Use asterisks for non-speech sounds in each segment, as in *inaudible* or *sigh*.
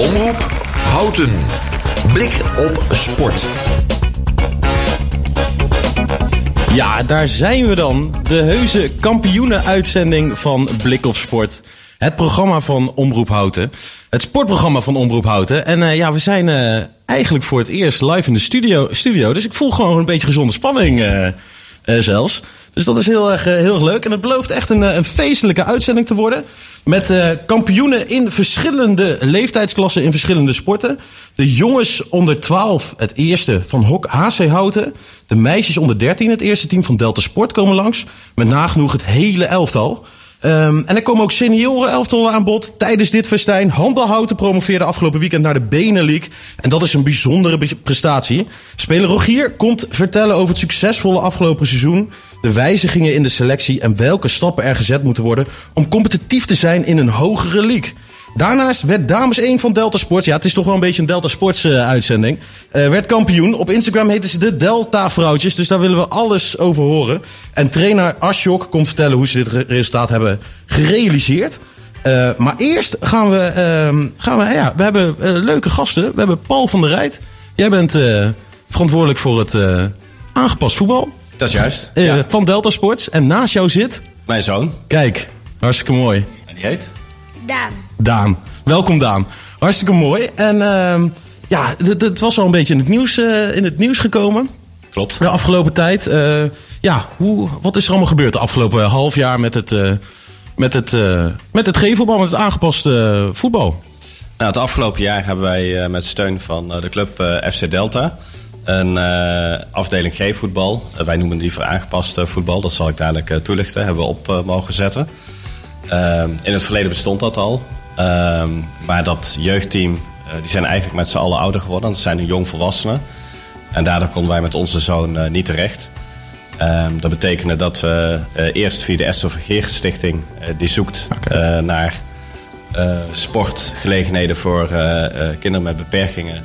Omroep Houten. Blik op sport. Ja, daar zijn we dan. De heuse kampioenenuitzending van Blik op Sport. Het programma van Omroep Houten. Het sportprogramma van Omroep Houten. En uh, ja, we zijn uh, eigenlijk voor het eerst live in de studio. studio dus ik voel gewoon een beetje gezonde spanning uh, zelfs. Dus dat is heel erg, heel leuk. En het belooft echt een, een feestelijke uitzending te worden. Met uh, kampioenen in verschillende leeftijdsklassen in verschillende sporten. De jongens onder 12, het eerste van Hok HC Houten. De meisjes onder 13, het eerste team van Delta Sport komen langs. Met nagenoeg het hele elftal. Um, en er komen ook senioren elftallen aan bod tijdens dit festijn. Handbalhouten promoveerde afgelopen weekend naar de Benelink. En dat is een bijzondere prestatie. Speler Rogier komt vertellen over het succesvolle afgelopen seizoen. De wijzigingen in de selectie en welke stappen er gezet moeten worden om competitief te zijn in een hogere league. Daarnaast werd dames 1 van Delta Sports, ja het is toch wel een beetje een Delta Sports uh, uitzending, uh, werd kampioen. Op Instagram heten ze de Delta Vrouwtjes, dus daar willen we alles over horen. En trainer Ashok komt vertellen hoe ze dit re resultaat hebben gerealiseerd. Uh, maar eerst gaan we, gaan we ja, we hebben leuke gasten. We hebben Paul van der Rijt. Jij bent verantwoordelijk voor het aangepast voetbal. Dat is juist. Ja. Van Delta Sports. En naast jou zit... Mijn zoon. Kijk, hartstikke mooi. En die heet? Daan. Daan. Welkom Daan. Hartstikke mooi. En uh, ja, het was al een beetje in het nieuws, uh, in het nieuws gekomen. Klopt. De afgelopen tijd. Uh, ja, hoe, wat is er allemaal gebeurd de afgelopen half jaar met het, met het, met het G-voetbal, met het aangepaste voetbal? Nou, het afgelopen jaar hebben wij met steun van de club FC Delta een uh, afdeling G-voetbal. Uh, wij noemen die voor aangepast uh, voetbal. Dat zal ik dadelijk toelichten. Hebben we op mogen zetten. Ehm, in het verleden bestond dat al. Ehm, maar dat jeugdteam, die zijn eigenlijk met z'n allen ouder geworden. Dat zijn jong volwassenen. En daardoor konden wij met onze zoon niet terecht. Um, dat betekende dat we eerst via de Esther Vergeer Stichting... die zoekt okay. naar sportgelegenheden voor kinderen met beperkingen...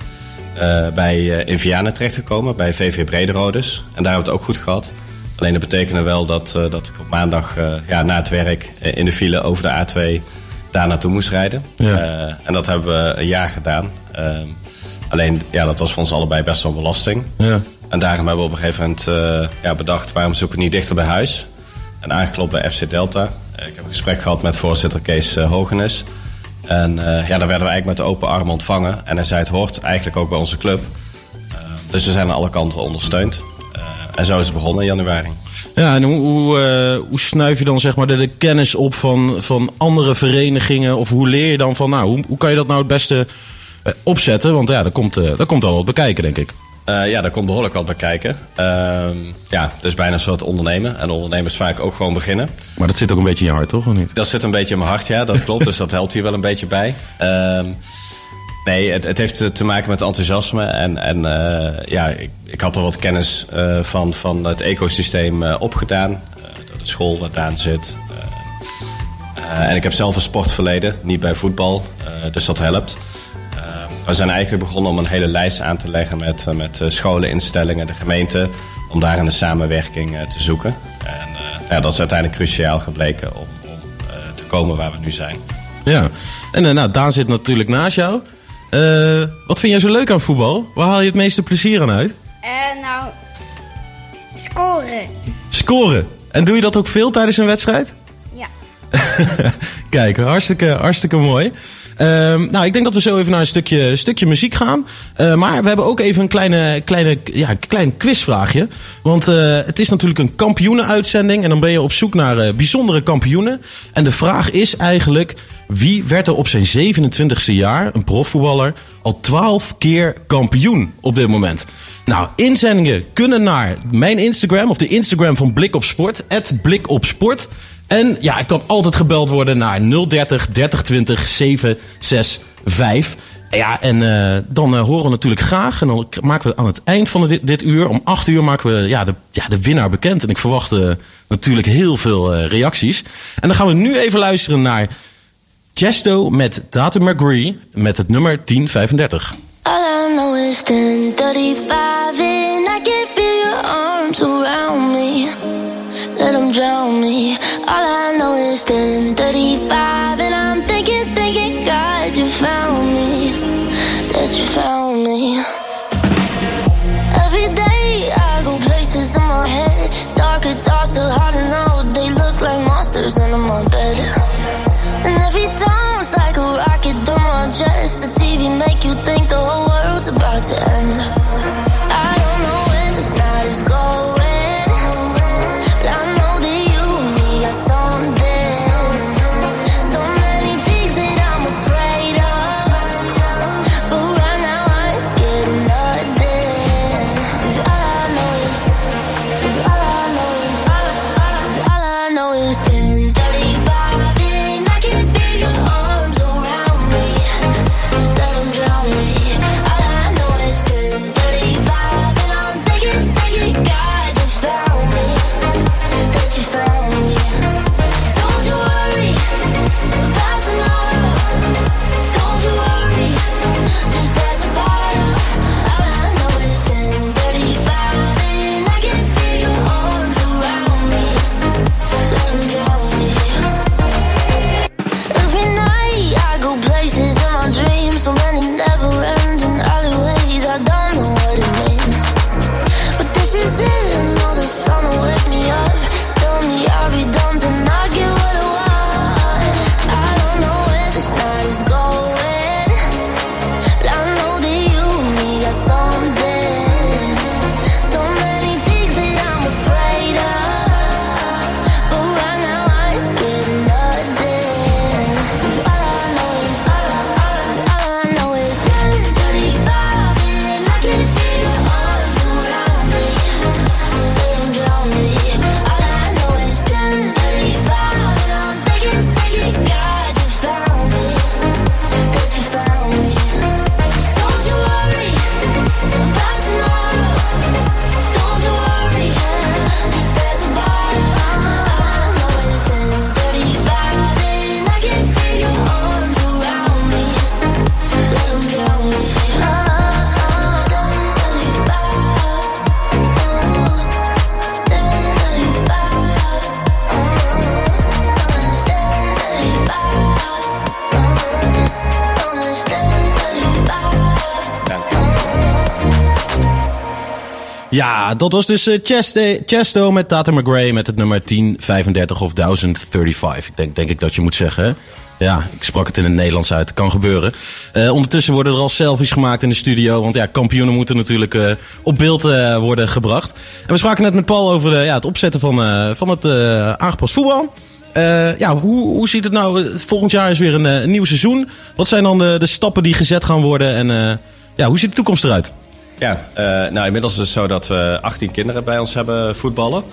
Bij uh, in Vianen terechtgekomen, bij VV Brederodes. En daar hebben we het ook goed gehad. Alleen dat betekende wel dat, dat ik op maandag ja, na het werk in de file over de A2 daar naartoe moest rijden. Ja. en dat hebben we een jaar gedaan. Ehm, alleen ja, dat was voor ons allebei best wel een belasting. Ja. En daarom hebben we op een gegeven moment ja, bedacht... waarom zoeken we niet dichter bij huis? En aangeklopt bij FC Delta. ik heb een gesprek gehad met voorzitter Kees Hogenes... En uh, ja, daar werden we eigenlijk met open armen ontvangen. En hij zei, het hoort eigenlijk ook bij onze club. Uh, dus we zijn aan alle kanten ondersteund. Uh, en zo is het begonnen in januari. Ja, en hoe, hoe, hoe snuif je dan zeg maar de, de, kennis op van, van andere verenigingen? Of hoe leer je dan van, nou, hoe, hoe kan je dat nou het beste opzetten? Want ja, daar komt, daar komt al wat bekijken, denk ik. Ja, daar komt behoorlijk wat bij kijken. Uh, ja, het is bijna een soort ondernemen. En ondernemers vaak ook gewoon beginnen. Maar dat zit ook een beetje in je hart, toch? Of niet? Dat zit een beetje in mijn hart, ja. Dat klopt. *laughs* dus dat helpt hier wel een beetje bij. Nee, het, het, heeft te maken met enthousiasme. En, en uh, ja, ik, ik, had er wat kennis uh, van, van het ecosysteem opgedaan. door de school waar Daan zit. en ik heb zelf een sportverleden, niet bij voetbal. dus dat helpt. We zijn eigenlijk begonnen om een hele lijst aan te leggen met, met scholen, instellingen, de gemeente. Om daar een samenwerking te zoeken. En ja, dat is uiteindelijk cruciaal gebleken om, om te komen waar we nu zijn. Ja, en nou, Daan zit natuurlijk naast jou. Uh, wat vind jij zo leuk aan voetbal? Waar haal je het meeste plezier aan uit? Uh, nou, scoren. Scoren? En doe je dat ook veel tijdens een wedstrijd? Ja. *laughs* Kijk, hartstikke, hartstikke mooi. Um, nou, ik denk dat we zo even naar een stukje, stukje muziek gaan. Uh, maar we hebben ook even een kleine, kleine, ja, klein quizvraagje. Want uh, het is natuurlijk een kampioenenuitzending. En dan ben je op zoek naar uh, bijzondere kampioenen. En de vraag is eigenlijk... Wie werd er op zijn 27e jaar, een profvoetballer, al 12 keer kampioen op dit moment? Nou, inzendingen kunnen naar mijn Instagram of de Instagram van Blik op Sport, Blik op Sport. En ja, ik kan altijd gebeld worden naar 030 3020 765. Ja, en uh, dan uh, horen we natuurlijk graag. En dan maken we aan het eind van dit, dit uur, om 8 uur, maken we ja, de, ja, de winnaar bekend. En ik verwacht uh, natuurlijk heel veel reacties. En dan gaan we nu even luisteren naar Chesto met Tate McGree met het nummer 1035. All I know is 1035 and I can feel your arms around me. let drown me. All I know is 1035 And I'm thinking, thinking, God, you found me. That you found me. Every day I go places in my head. Darker thoughts are hard to They look like monsters under my bed. And every like a rocket through my chest The TV make you think the whole world's about to end. Ja, dat was dus uh, Chesto, met Tata McGray met het nummer 1035 of 1035. Ik denk, denk ik dat je moet zeggen. Ja, ik sprak het in het Nederlands uit. Kan gebeuren. Uh, ondertussen worden er al selfies gemaakt in de studio. Want ja, kampioenen moeten natuurlijk uh, op beeld worden gebracht. En we spraken net met Paul over ja, het opzetten van, van het aangepast voetbal. ja, hoe, hoe ziet het nou? Volgend jaar is weer een, een nieuw seizoen. Wat zijn dan de, de, stappen die gezet gaan worden? En ja, hoe ziet de toekomst eruit? Ja, nou inmiddels is het zo dat we 18 kinderen bij ons hebben voetballen.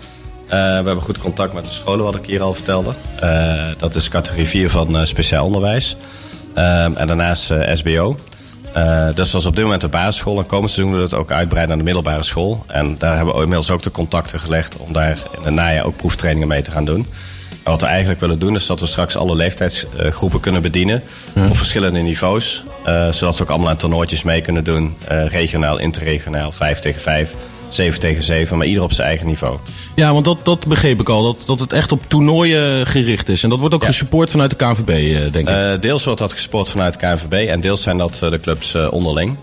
Uh, we hebben goed contact met de scholen, wat ik hier al vertelde. Uh, dat is categorie 4 van speciaal onderwijs. en daarnaast SBO. dus dat is op dit moment de basisschool. En komend seizoen we het ook uitbreiden naar de middelbare school. En daar hebben we inmiddels ook de contacten gelegd om daar in het najaar ook proeftrainingen mee te gaan doen. Wat we eigenlijk willen doen is dat we straks alle leeftijdsgroepen kunnen bedienen. Ja. Op verschillende niveaus. zodat we ook allemaal aan toernooitjes mee kunnen doen. regionaal, interregionaal, 5 tegen 5. 7 tegen 7, maar ieder op zijn eigen niveau. Ja, want dat, dat begreep ik al, dat, dat het echt op toernooien gericht is. En dat wordt ook ja. gesupport vanuit de KNVB, uh, denk ik. Uh, deels wordt dat gesupport vanuit de KNVB en deels zijn dat de clubs onderling.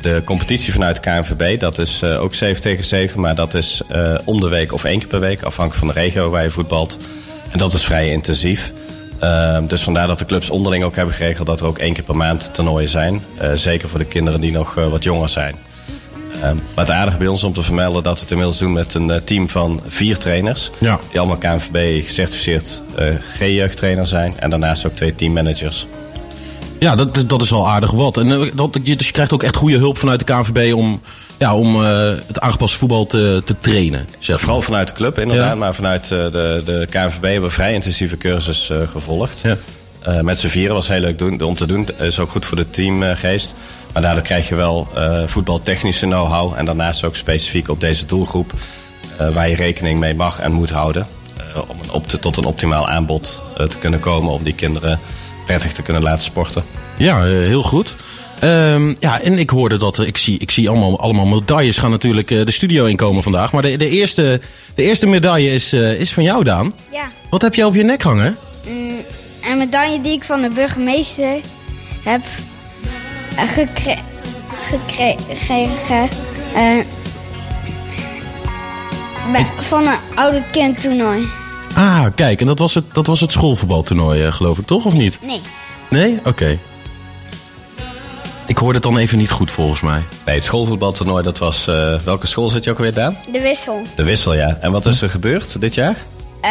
De competitie vanuit de KNVB, dat is ook 7 tegen 7, maar dat is om de week of één keer per week, afhankelijk van de regio waar je voetbalt. En dat is vrij intensief. dus vandaar dat de clubs onderling ook hebben geregeld dat er ook één keer per maand toernooien zijn. zeker voor de kinderen die nog wat jonger zijn. Um, maar het aardige bij ons om te vermelden dat we het inmiddels doen met een team van vier trainers. Ja. Die allemaal KNVB gecertificeerd G-jeugdtrainer zijn. En daarnaast ook twee teammanagers. Ja, dat, dat is al aardig wat. En uh, dat, dus je krijgt ook echt goede hulp vanuit de KNVB om, ja, om het aangepaste voetbal te, te trainen. Zeg. Vooral vanuit de club inderdaad. Ja. Maar vanuit de, de KNVB hebben we vrij intensieve cursus gevolgd. Ja. Uh, met z'n vieren was heel leuk doen, om te doen. Is ook goed voor de teamgeest. Maar daardoor krijg je wel voetbaltechnische know-how. En daarnaast ook specifiek op deze doelgroep. Waar je rekening mee mag en moet houden. om een op te, tot een optimaal aanbod te kunnen komen. Om die kinderen prettig te kunnen laten sporten. Ja, heel goed. Um, ja, en ik hoorde dat ik zie, ik zie allemaal, allemaal medailles gaan natuurlijk de studio inkomen vandaag. Maar de, de, eerste, de eerste medaille is, is van jou, Daan. Ja. Wat heb jij op je nek hangen? Mm, een medaille die ik van de burgemeester heb gekre gekregen. Uh, van een oude kindtoernooi. Ah, kijk, en dat was het, dat was het schoolvoetbaltoernooi, uh, geloof ik, toch? Of niet? Nee. Nee? Oké. Okay. Ik hoorde het dan even niet goed, volgens mij. Nee, het schoolvoetbaltoernooi, dat was... Uh, welke school zit je ook alweer, Daan? De Wissel. De Wissel, ja. En wat is er gebeurd dit jaar? Uh,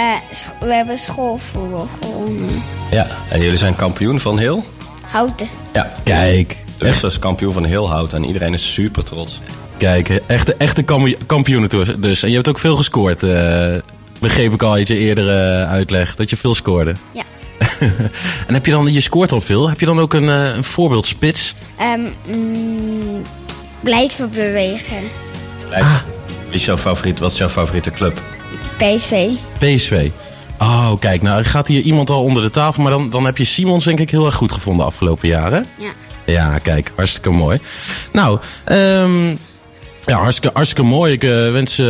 we hebben schoolvoetbal gewonnen. Ja, en jullie zijn kampioen van heel? Houten. Ja. Kijk. De Wissel is kampioen van heel Houten en iedereen is super trots. Kijk, echte, echte kampioenen dus. En je hebt ook veel gescoord. Uh, begreep ik al uit je eerdere uitleg, dat je veel scoorde. Ja. *laughs* en heb je dan, je scoort al veel, heb je dan ook een, uh, een voorbeeldspits? Um, mm, blijven bewegen. Blijven. Ah. Wie is jouw favoriet, wat is jouw favoriete club? PSV. PSV. Oh, kijk, nou gaat hier iemand al onder de tafel, maar dan, dan heb je Simons denk ik heel erg goed gevonden de afgelopen jaren. Ja. Ja, kijk, hartstikke mooi. Nou, um, ja, hartstikke, hartstikke mooi. Ik uh, wens uh,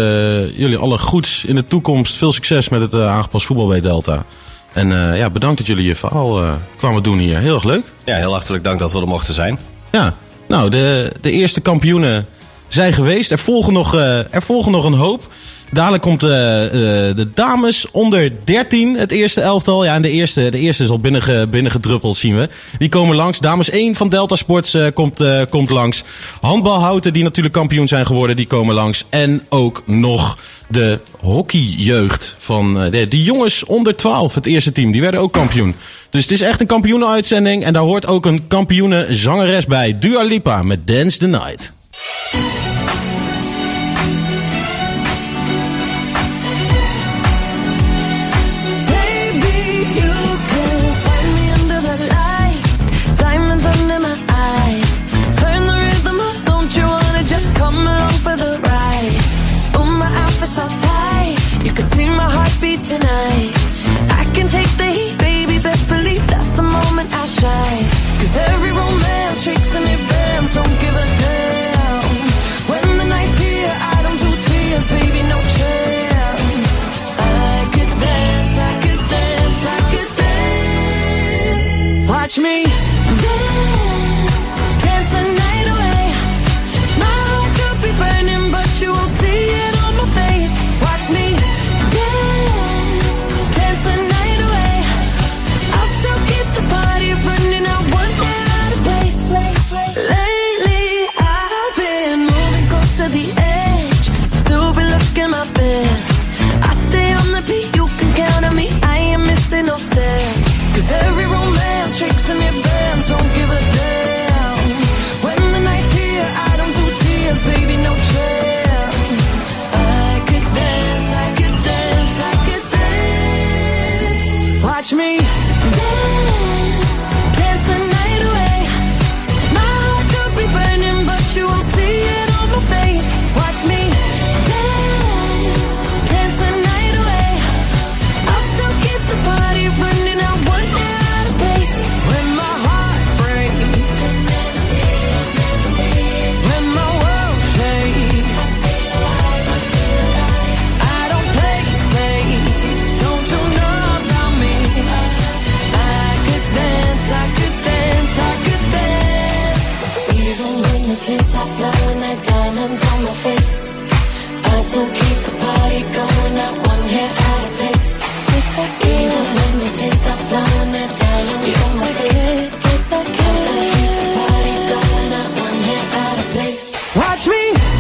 jullie alle goeds in de toekomst. Veel succes met het uh, aangepast voetbal bij Delta. En ja, bedankt dat jullie je verhaal kwamen doen hier. Heel erg leuk. Ja, heel hartelijk dank dat we er mochten zijn. Ja, nou, de, de eerste kampioenen zijn geweest. Er volgen nog, er volgen nog een hoop. Dadelijk komt uh, uh, de dames onder 13, het eerste elftal. Ja, en de eerste, de eerste is al binnenge, binnengedruppeld, zien we. Die komen langs. Dames 1 van Delta Sports uh, komt, komt langs. Handbalhouten, die natuurlijk kampioen zijn geworden, die komen langs. En ook nog de hockeyjeugd van de, de jongens onder 12, het eerste team. Die werden ook kampioen. Dus het is echt een kampioenenuitzending. En daar hoort ook een kampioene zangeres bij. Dua Lipa met Dance the Night. steps Cause every romance shakes in your bed Tears are flowing, in the diamonds on my face. I still keep the party going, not one hair out of place. Yes, I can. Even when the I diamonds yes, on my I face. Could. Yes, I can. I still keep the party going, not one hair out of place. Watch me.